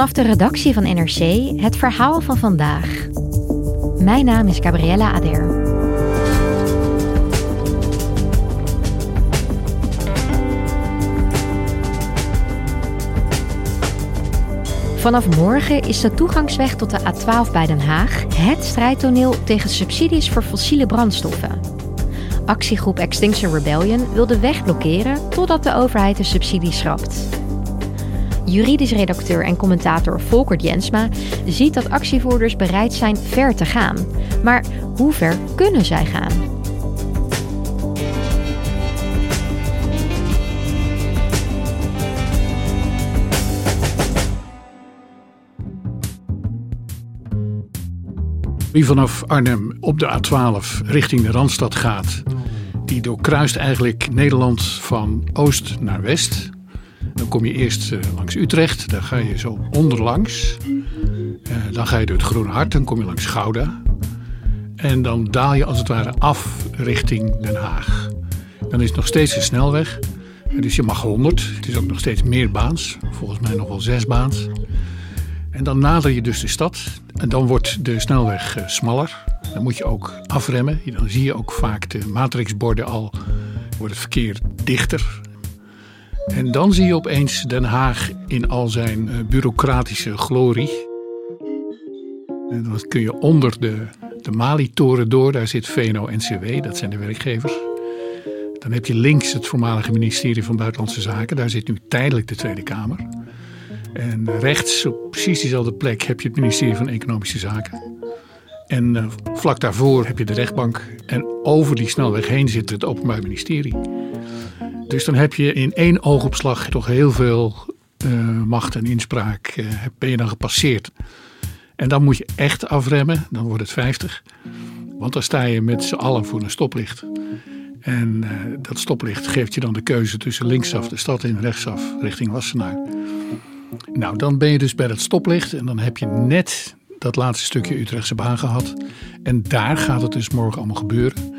Vanaf de redactie van NRC het verhaal van vandaag. Mijn naam is Gabriella Ader. Vanaf morgen is de toegangsweg tot de A12 bij Den Haag het strijdtoneel tegen subsidies voor fossiele brandstoffen. Actiegroep Extinction Rebellion wil de weg blokkeren totdat de overheid de subsidie schrapt. Juridisch redacteur en commentator Volker Jensma ziet dat actievoerders bereid zijn ver te gaan. Maar hoe ver kunnen zij gaan? Wie vanaf Arnhem op de A12 richting de Randstad gaat, die doorkruist eigenlijk Nederland van oost naar west. Dan kom je eerst eh, langs Utrecht, daar ga je zo onderlangs. Uh, dan ga je door het Groene Hart, dan kom je langs Gouda. En dan daal je als het ware af richting Den Haag. Dan is het nog steeds een snelweg. Dus je mag 100. Het is ook nog steeds meerbaans. Volgens mij nog wel zesbaans. En dan nader je dus de stad. En dan wordt de snelweg uh, smaller. Dan moet je ook afremmen. Dan zie je ook vaak de matrixborden al. Wordt het verkeer dichter. En dan zie je opeens Den Haag in al zijn uh, bureaucratische glorie. En dan kun je onder de, de Mali-toren door. Daar zit VNO-NCW, dat zijn de werkgevers. Dan heb je links het voormalige ministerie van Buitenlandse Zaken. Daar zit nu tijdelijk de Tweede Kamer. En rechts, op precies diezelfde plek, heb je het ministerie van Economische Zaken. En uh, vlak daarvoor heb je de rechtbank. En over die snelweg heen zit het Openbaar Ministerie. Dus dan heb je in één oogopslag toch heel veel uh, macht en inspraak. Uh, ben je dan gepasseerd. En dan moet je echt afremmen, dan wordt het 50. Want dan sta je met z'n allen voor een stoplicht. En dat stoplicht geeft je dan de keuze tussen linksaf de stad in, rechtsaf richting Wassenaar. Nou, dan ben je dus bij dat stoplicht en dan heb je net dat laatste stukje Utrechtse baan gehad. En daar gaat het dus morgen allemaal gebeuren.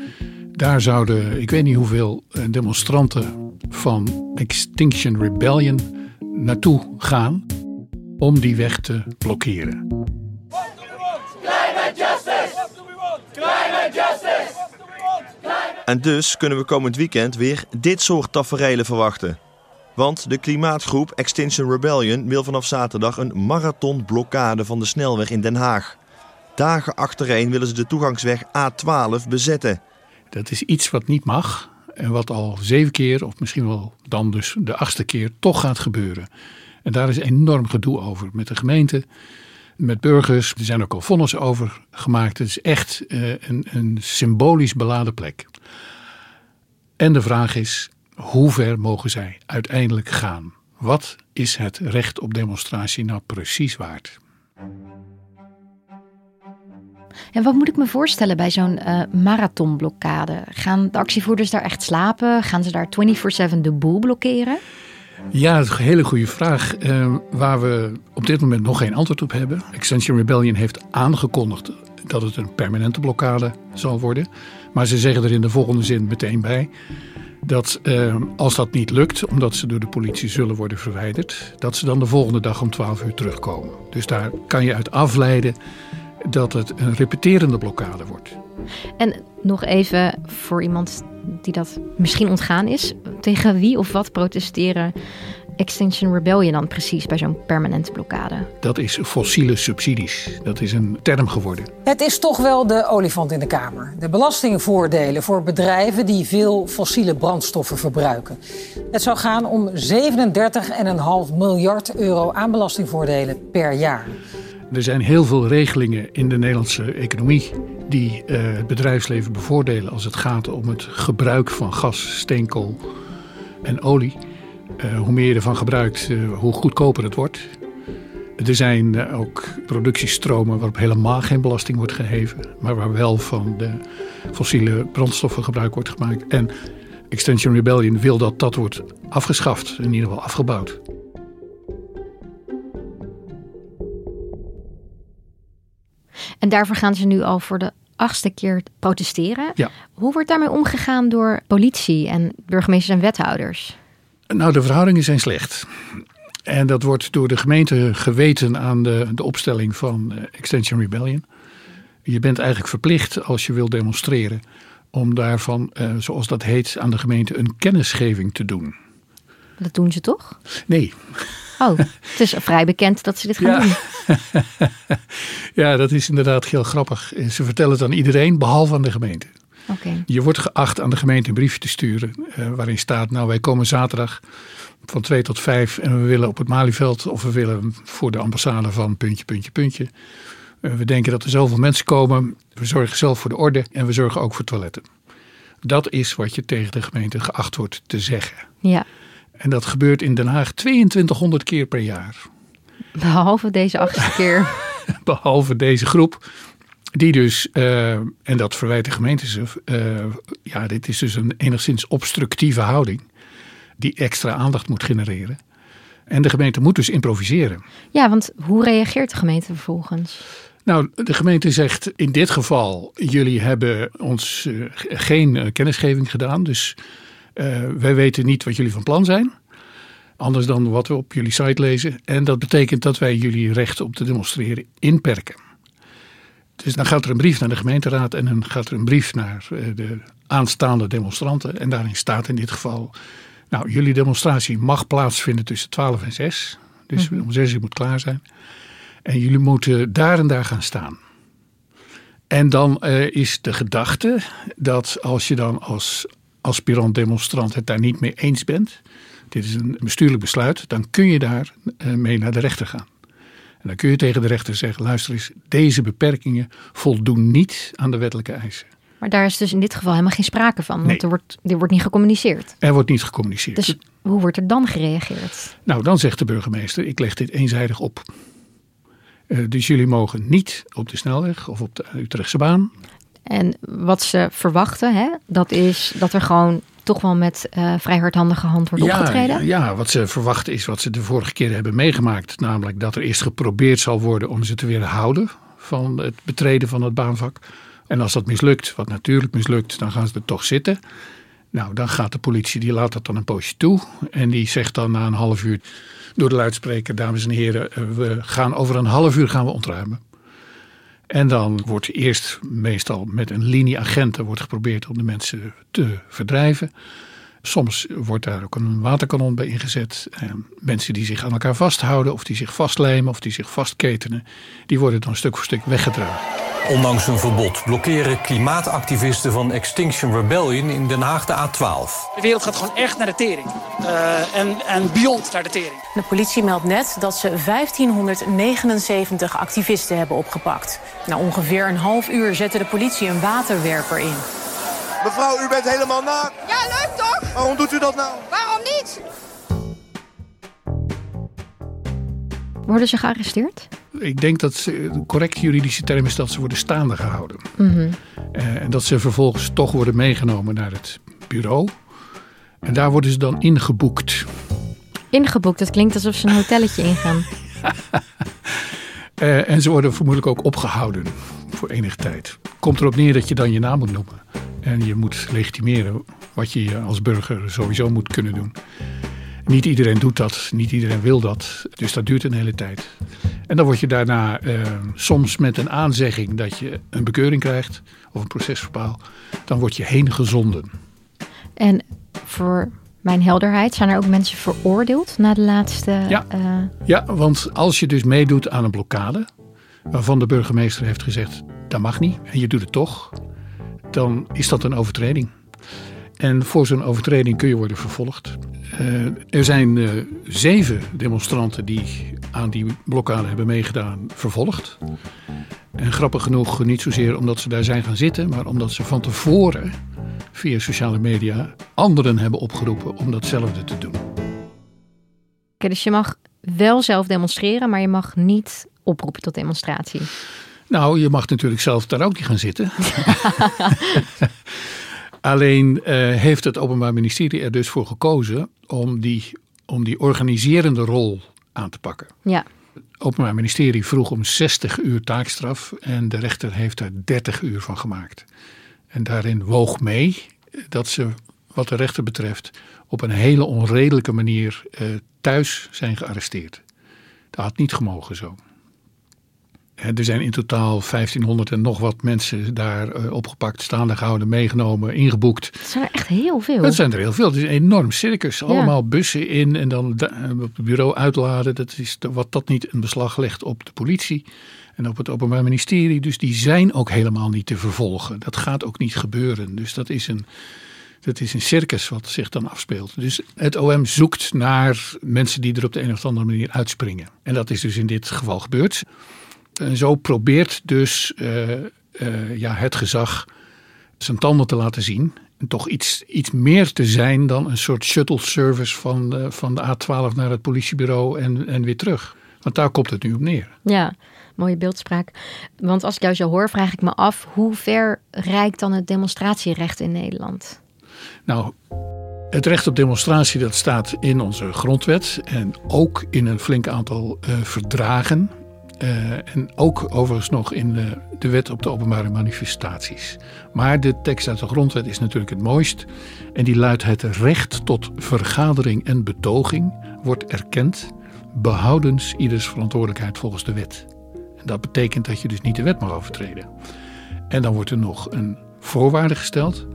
Daar zouden, ik weet niet hoeveel demonstranten van Extinction Rebellion naartoe gaan om die weg te blokkeren. En dus kunnen we komend weekend weer dit soort tafereelen verwachten. Want de klimaatgroep Extinction Rebellion wil vanaf zaterdag een marathonblokkade van de snelweg in Den Haag. Dagen achtereen willen ze de toegangsweg A12 bezetten. Dat is iets wat niet mag en wat al zeven keer, of misschien wel dan dus de achtste keer, toch gaat gebeuren. En daar is enorm gedoe over met de gemeente, met burgers. Er zijn ook al vonnissen over gemaakt. Het is echt uh, een, een symbolisch beladen plek. En de vraag is, hoe ver mogen zij uiteindelijk gaan? Wat is het recht op demonstratie nou precies waard? En wat moet ik me voorstellen bij zo'n uh, marathonblokkade? Gaan de actievoerders daar echt slapen? Gaan ze daar 24/7 de boel blokkeren? Ja, dat is een hele goede vraag. Uh, waar we op dit moment nog geen antwoord op hebben. Extinction Rebellion heeft aangekondigd dat het een permanente blokkade zal worden. Maar ze zeggen er in de volgende zin meteen bij dat uh, als dat niet lukt, omdat ze door de politie zullen worden verwijderd, dat ze dan de volgende dag om 12 uur terugkomen. Dus daar kan je uit afleiden dat het een repeterende blokkade wordt. En nog even voor iemand die dat misschien ontgaan is, tegen wie of wat protesteren Extinction Rebellion dan precies bij zo'n permanente blokkade? Dat is fossiele subsidies. Dat is een term geworden. Het is toch wel de olifant in de kamer. De belastingvoordelen voor bedrijven die veel fossiele brandstoffen verbruiken. Het zou gaan om 37,5 miljard euro aan belastingvoordelen per jaar. Er zijn heel veel regelingen in de Nederlandse economie die uh, het bedrijfsleven bevoordelen als het gaat om het gebruik van gas, steenkool en olie. Uh, hoe meer je ervan gebruikt, uh, hoe goedkoper het wordt. Er zijn ook productiestromen waarop helemaal geen belasting wordt geheven, maar waar wel van de fossiele brandstoffen gebruik wordt gemaakt. En Extension Rebellion wil dat dat wordt afgeschaft, in ieder geval afgebouwd. En daarvoor gaan ze nu al voor de achtste keer protesteren. Ja. Hoe wordt daarmee omgegaan door politie en burgemeesters en wethouders? Nou, de verhoudingen zijn slecht. En dat wordt door de gemeente geweten aan de, de opstelling van eh, Extension Rebellion. Je bent eigenlijk verplicht als je wil demonstreren om daarvan, eh, zoals dat heet, aan de gemeente een kennisgeving te doen. Dat doen ze toch? Nee. Oh, het is vrij bekend dat ze dit gaan ja. doen. ja, dat is inderdaad heel grappig. Ze vertellen het aan iedereen, behalve aan de gemeente. Okay. Je wordt geacht aan de gemeente een briefje te sturen uh, waarin staat, nou wij komen zaterdag van 2 tot 5 en we willen op het Malieveld of we willen voor de ambassade van puntje, puntje, puntje. Uh, we denken dat er zoveel mensen komen. We zorgen zelf voor de orde en we zorgen ook voor toiletten. Dat is wat je tegen de gemeente geacht wordt te zeggen. Ja. En dat gebeurt in Den Haag 2200 keer per jaar. Behalve deze achtste keer. Behalve deze groep. Die dus, uh, en dat verwijt de gemeente ze, uh, ja, dit is dus een enigszins obstructieve houding. Die extra aandacht moet genereren. En de gemeente moet dus improviseren. Ja, want hoe reageert de gemeente vervolgens? Nou, de gemeente zegt in dit geval: jullie hebben ons uh, geen kennisgeving gedaan. Dus wij weten niet wat jullie van plan zijn. Anders dan wat we op jullie site lezen. En dat betekent dat wij jullie recht om te demonstreren inperken. Dus dan gaat er een brief naar de gemeenteraad en dan gaat er een brief naar de aanstaande demonstranten. En daarin staat in dit geval, nou jullie demonstratie mag plaatsvinden tussen 12 en 6. Dus mm -hmm. om 6 uur moet klaar zijn. En jullie moeten daar en daar gaan staan. En dan uh, is de gedachte dat als je dan als aspirant demonstrant het daar niet mee eens bent. Dit is een bestuurlijk besluit. Dan kun je daar uh, mee naar de rechter gaan. En dan kun je tegen de rechter zeggen: luister eens, deze beperkingen voldoen niet aan de wettelijke eisen. Maar daar is dus in dit geval helemaal geen sprake van, want Nee. er, wordt, er wordt niet gecommuniceerd. Er wordt niet gecommuniceerd. Dus hoe wordt er dan gereageerd? Nou, dan zegt de burgemeester: ik leg dit eenzijdig op. Uh, dus jullie mogen niet op de snelweg of op de Utrechtse baan. En wat ze verwachten, hè, dat is dat er gewoon toch wel met uh, vrij hardhandige hand wordt ja, opgetreden. Ja, ja, wat ze verwachten is wat ze de vorige keer hebben meegemaakt. Namelijk dat er eerst geprobeerd zal worden om ze te weerhouden van het betreden van het baanvak. En als dat mislukt, wat natuurlijk mislukt, dan gaan ze er toch zitten. Nou, dan gaat de politie, die laat dat dan een poosje toe. En die zegt dan na een half uur door de luidspreker, dames en heren, we gaan over een half uur gaan we ontruimen. En dan wordt eerst meestal met een linie agenten wordt geprobeerd om de mensen te verdrijven. Soms wordt daar ook een waterkanon bij ingezet. En mensen die zich aan elkaar vasthouden of die zich vastlijmen of die zich vastketenen, die worden dan stuk voor stuk weggedragen. Ondanks een verbod blokkeren klimaatactivisten van Extinction Rebellion in Den Haag de A12. De wereld gaat gewoon echt naar de tering. Uh, en, en beyond naar de tering. De politie meldt net dat ze 1579 activisten hebben opgepakt. Na ongeveer een half uur zette de politie een waterwerper in. Mevrouw, u bent helemaal naakt. Ja, leuk toch? Waarom doet u dat nou? Waarom niet? Worden ze gearresteerd? Ik denk dat ze, de correcte juridische term is dat ze worden staande gehouden. Mm -hmm. uh, en dat ze vervolgens toch worden meegenomen naar het bureau. En daar worden ze dan ingeboekt. Ingeboekt, dat klinkt alsof ze een hotelletje ingaan. uh, en ze worden vermoedelijk ook opgehouden voor enige tijd. Komt erop neer dat je dan je naam moet noemen. En je moet legitimeren wat je als burger sowieso moet kunnen doen. Niet iedereen doet dat, niet iedereen wil dat. Dus dat duurt een hele tijd. En dan word je daarna uh, soms met een aanzegging dat je een bekeuring krijgt of een procesverbaal. Dan word je heen gezonden. En voor mijn helderheid. Zijn er ook mensen veroordeeld na de laatste... Ja. eh, Ja, want als je dus meedoet aan een blokkade, waarvan de burgemeester heeft gezegd dat mag niet en je doet het toch, dan is dat een overtreding. En voor zo'n overtreding kun je worden vervolgd. Eh, er zijn eh, zeven demonstranten die aan die blokkade hebben meegedaan, vervolgd. En grappig genoeg, niet zozeer omdat ze daar zijn gaan zitten, maar omdat ze van tevoren via sociale media anderen hebben opgeroepen om datzelfde te doen. Dus je mag wel zelf demonstreren, maar je mag niet oproepen tot demonstratie. Nou, je mag natuurlijk zelf daar ook niet gaan zitten. Alleen eh, heeft het Openbaar Ministerie er dus voor gekozen om die, om die organiserende rol aan te pakken. Ja, Het Openbaar Ministerie vroeg om 60 uur taakstraf en de rechter heeft er 30 uur van gemaakt. En daarin woog mee dat ze, wat de rechter betreft, op een hele onredelijke manier eh, thuis zijn gearresteerd. Dat had niet gemogen zo. Hè, Er zijn in totaal 1500 en nog wat mensen daar eh, opgepakt, staande gehouden, meegenomen, ingeboekt. dat zijn er echt heel veel. Dat zijn er heel veel. Het is een enorm circus. Allemaal bussen in en dan da- eh, op het bureau uitladen. Dat is de- wat dat niet een beslag legt op de politie en op het Openbaar Ministerie. Dus die zijn ook helemaal niet te vervolgen. Dat gaat ook niet gebeuren. Dus dat is een, dat is een circus wat zich dan afspeelt. Dus het OM zoekt naar mensen die er op de een of andere manier uitspringen. En dat is dus in dit geval gebeurd. En zo probeert dus eh, eh, ja, het gezag zijn tanden te laten zien. En toch iets, iets meer te zijn dan een soort shuttle service van, de- van de A12 naar het politiebureau en, en weer terug. Want daar komt het nu op neer. Ja, mooie beeldspraak. Want als ik jou zo hoor, vraag ik me af hoe ver reikt dan het demonstratierecht in Nederland? Nou, het recht op demonstratie dat staat in onze grondwet en ook in een flink aantal eh, verdragen. Eh, en ook overigens nog in de, de wet op de openbare manifestaties. Maar de tekst uit de grondwet is natuurlijk het mooist. En die luidt het recht tot vergadering en betoging wordt erkend, behoudens ieders verantwoordelijkheid volgens de wet. En dat betekent dat je dus niet de wet mag overtreden. En dan wordt er nog een voorwaarde gesteld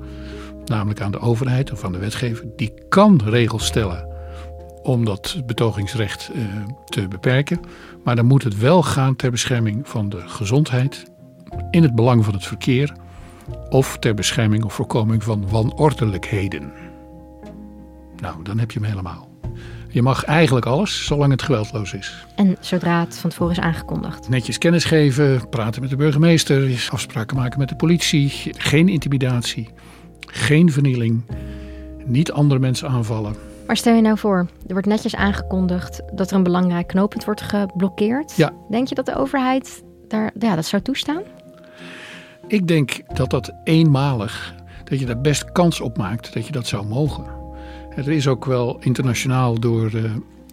namelijk aan de overheid of aan de wetgever, die kan regels stellen om dat betogingsrecht eh, te beperken. Maar dan moet het wel gaan ter bescherming van de gezondheid, in het belang van het verkeer of ter bescherming of voorkoming van wanordelijkheden. Nou, dan heb je hem helemaal. Je mag eigenlijk alles, zolang het geweldloos is. En zodra het van tevoren is aangekondigd. Netjes kennis geven, praten met de burgemeester, afspraken maken met de politie, geen intimidatie, geen vernieling, niet andere mensen aanvallen. Maar stel je nou voor, er wordt netjes aangekondigd dat er een belangrijk knooppunt wordt geblokkeerd. Ja. Denk je dat de overheid daar, ja, dat zou toestaan? Ik denk dat dat eenmalig, dat je daar best kans op maakt dat je dat zou mogen. Er is ook wel internationaal door eh,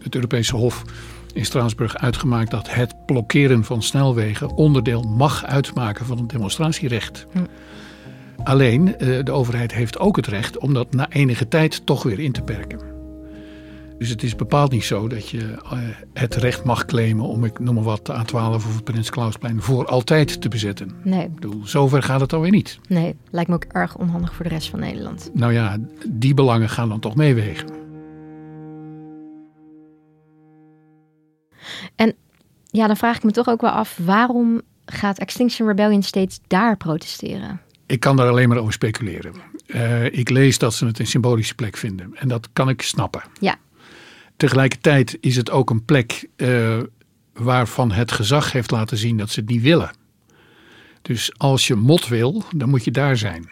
het Europese Hof in Straatsburg uitgemaakt dat het blokkeren van snelwegen onderdeel mag uitmaken van het demonstratierecht. Hm. Alleen eh, de overheid heeft ook het recht om dat na enige tijd toch weer in te perken. Dus het is bepaald niet zo dat je eh, het recht mag claimen om, ik noem maar wat, de A12 of het Prins Klausplein voor altijd te bezetten. Nee, Ik bedoel, zover gaat het alweer niet. nee, lijkt me ook erg onhandig voor de rest van Nederland. Nou ja, die belangen gaan dan toch meewegen. En ja, dan vraag ik me toch ook wel af, waarom gaat Extinction Rebellion steeds daar protesteren? Ik kan daar alleen maar over speculeren. Eh, ik lees dat ze het een symbolische plek vinden. En dat kan ik snappen. Ja, Tegelijkertijd is het ook een plek eh, waarvan het gezag heeft laten zien dat ze het niet willen. Dus als je mot wil, dan moet je daar zijn.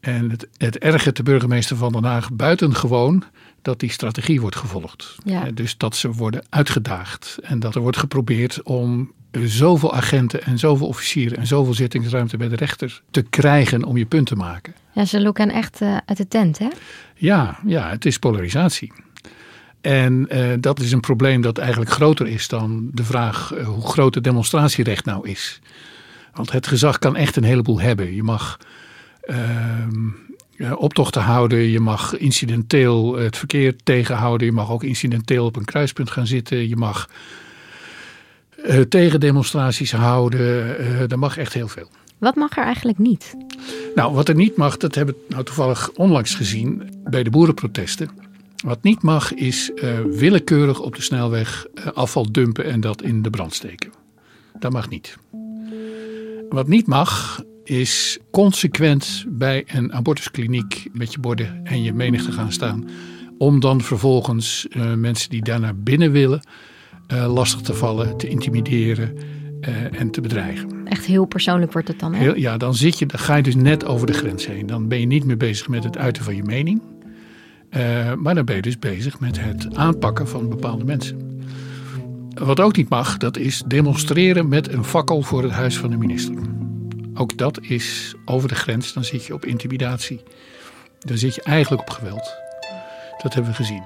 En het, het ergert de burgemeester van Den Haag buitengewoon dat die strategie wordt gevolgd. Ja. Eh, Dus dat ze worden uitgedaagd en dat er wordt geprobeerd om zoveel agenten en zoveel officieren en zoveel zittingsruimte bij de rechter te krijgen om je punt te maken. ja ze lokken echt eh, uit de tent, hè? Ja, ja, het is polarisatie. En eh, dat is een probleem dat eigenlijk groter is dan de vraag eh, hoe groot het demonstratierecht nou is. Want het gezag kan echt een heleboel hebben. Je mag ehm, optochten houden, je mag incidenteel het verkeer tegenhouden, je mag ook incidenteel op een kruispunt gaan zitten, je mag eh, tegendemonstraties houden, eh er mag echt heel veel. Wat mag er eigenlijk niet? Nou, wat er niet mag, dat hebben we nou toevallig onlangs gezien bij de boerenprotesten. Wat niet mag is uh, willekeurig op de snelweg afval dumpen en dat in de brand steken. Dat mag niet. Wat niet mag is consequent bij een abortuskliniek met je borden en je menigte gaan staan. Om dan vervolgens uh, mensen die daar naar binnen willen lastig te vallen, te intimideren en te bedreigen. Echt heel persoonlijk wordt het dan. Hè? Heel, ja, dan, zit je, dan ga je dus net over de grens heen. Dan ben je niet meer bezig met het uiten van je mening. Uh, maar dan ben je dus bezig met het aanpakken van bepaalde mensen. Wat ook niet mag, dat is demonstreren met een fakkel voor het huis van de minister. Ook dat is over de grens, dan zit je op intimidatie. Dan zit je eigenlijk op geweld. Dat hebben we gezien.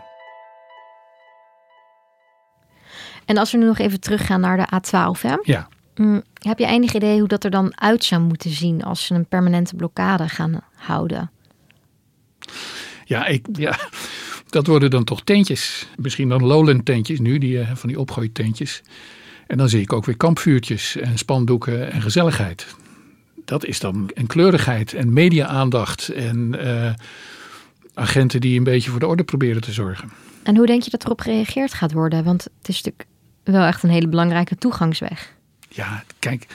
En als we nu nog even teruggaan naar de A12, hè? Ja. Mm, heb je enig idee hoe dat er dan uit zou moeten zien als ze een permanente blokkade gaan houden? Ja, ik, ja, dat worden dan toch tentjes. Misschien dan lowland tentjes nu, die, eh, van die opgooitentjes. En dan zie ik ook weer kampvuurtjes en spandoeken en gezelligheid. Dat is dan en kleurigheid en media-aandacht en uh, agenten die een beetje voor de orde proberen te zorgen. En hoe denk je dat erop gereageerd gaat worden? Want het is natuurlijk wel echt een hele belangrijke toegangsweg. Ja, kijk,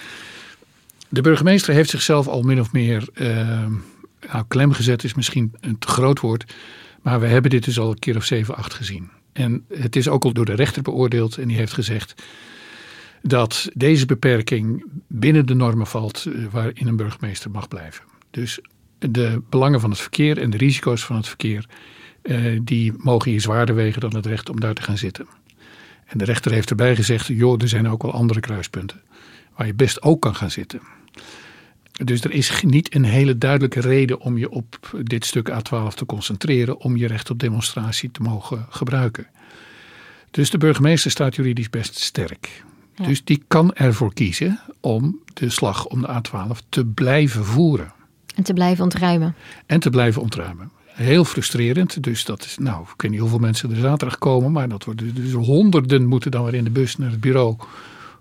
de burgemeester heeft zichzelf al min of meer uh, nou, klem gezet is misschien een te groot woord. Maar we hebben dit dus al een keer of zeven, acht gezien. En het is ook al door de rechter beoordeeld en die heeft gezegd dat deze beperking binnen de normen valt eh, waarin een burgemeester mag blijven. Dus de belangen van het verkeer en de risico's van het verkeer, eh, die mogen hier zwaarder wegen dan het recht om daar te gaan zitten. En de rechter heeft erbij gezegd, joh, er zijn ook wel andere kruispunten waar je best ook kan gaan zitten. Dus er is niet een hele duidelijke reden om je op dit stuk A12 te concentreren om je recht op demonstratie te mogen gebruiken. Dus de burgemeester staat juridisch best sterk. Dus die kan ervoor kiezen om de slag om de A12 te blijven voeren. En te blijven ontruimen. En te blijven ontruimen. Heel frustrerend. Dus dat is, nou, ik weet niet hoeveel mensen er zaterdag komen, maar dat worden dus honderden moeten dan weer in de bus naar het bureau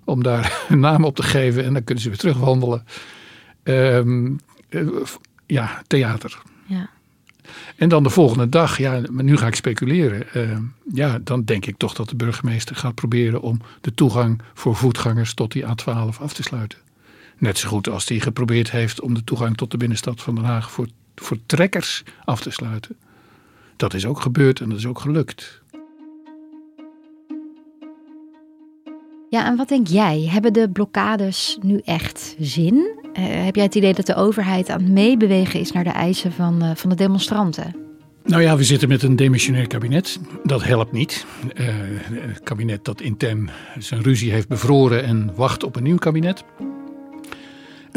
om daar een naam op te geven en dan kunnen ze weer terugwandelen. Um, ja, theater. Ja. En dan de volgende dag, ja, maar nu ga ik speculeren. Uh, ja, dan denk ik toch dat de burgemeester gaat proberen om de toegang voor voetgangers tot die A12 af te sluiten. Net zo goed als hij geprobeerd heeft om de toegang tot de binnenstad van Den Haag voor, voor trekkers af te sluiten. Dat is ook gebeurd en dat is ook gelukt. Ja, en wat denk jij? Hebben de blokkades nu echt zin? Uh, heb jij het idee dat de overheid aan het meebewegen is naar de eisen van, uh, van de demonstranten? Nou ja, we zitten met een demissionair kabinet. Dat helpt niet. Uh, het kabinet dat intern zijn ruzie heeft bevroren en wacht op een nieuw kabinet.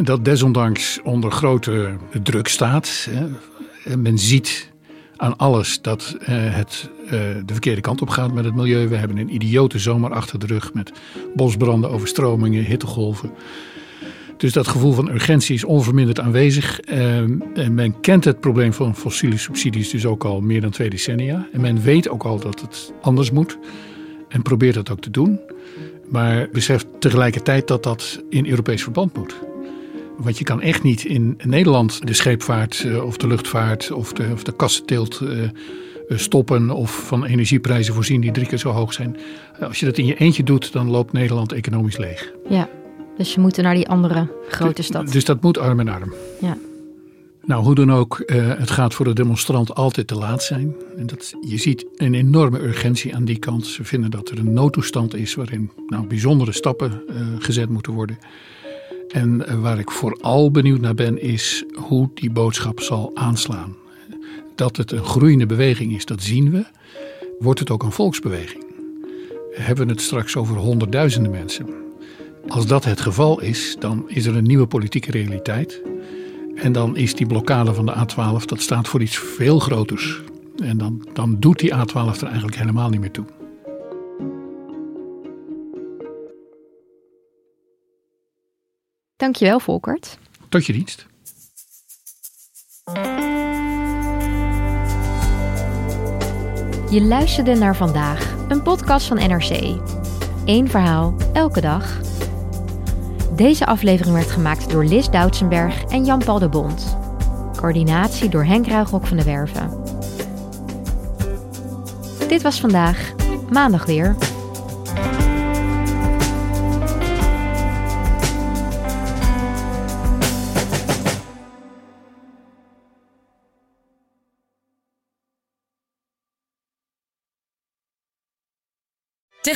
Dat desondanks onder grote druk staat. Men ziet aan alles dat uh, het uh, de verkeerde kant op gaat met het milieu. We hebben een idiote zomer achter de rug met bosbranden, overstromingen, hittegolven. Dus dat gevoel van urgentie is onverminderd aanwezig. Uh, en men kent het probleem van fossiele subsidies dus ook al meer dan twee decennia. En men weet ook al dat het anders moet. En probeert dat ook te doen. Maar beseft tegelijkertijd dat dat in Europees verband moet. Want je kan echt niet in Nederland de scheepvaart eh, of de luchtvaart of de, of de kassenteelt uh, stoppen of van energieprijzen voorzien die drie keer zo hoog zijn. Als je dat in je eentje doet, dan loopt Nederland economisch leeg. Ja, dus je moet naar die andere grote stad. Dus dat moet arm in arm. Ja. Nou, hoe dan ook, uh, het gaat voor de demonstrant altijd te laat zijn. En dat, je ziet een enorme urgentie aan die kant. Ze vinden dat er een noodtoestand is waarin nou, bijzondere stappen uh, gezet moeten worden. En waar ik vooral benieuwd naar ben, is hoe die boodschap zal aanslaan. Dat het een groeiende beweging is, dat zien we. Wordt het ook een volksbeweging? Hebben we het straks over honderdduizenden mensen? Als dat het geval is, dan is er een nieuwe politieke realiteit. En dan is die blokkade van de A12, dat staat voor iets veel groters. En dan, dan doet die A12 er eigenlijk helemaal niet meer toe. Dankjewel, Volkert. Tot je dienst. Je luisterde naar vandaag, een podcast van NRC. Eén verhaal, elke dag. Deze aflevering werd gemaakt door Lis Doutsenberg en Jan-Paul de Bond. Coördinatie door Henk Ruigrok van de Werven. Dit was vandaag, maandag weer.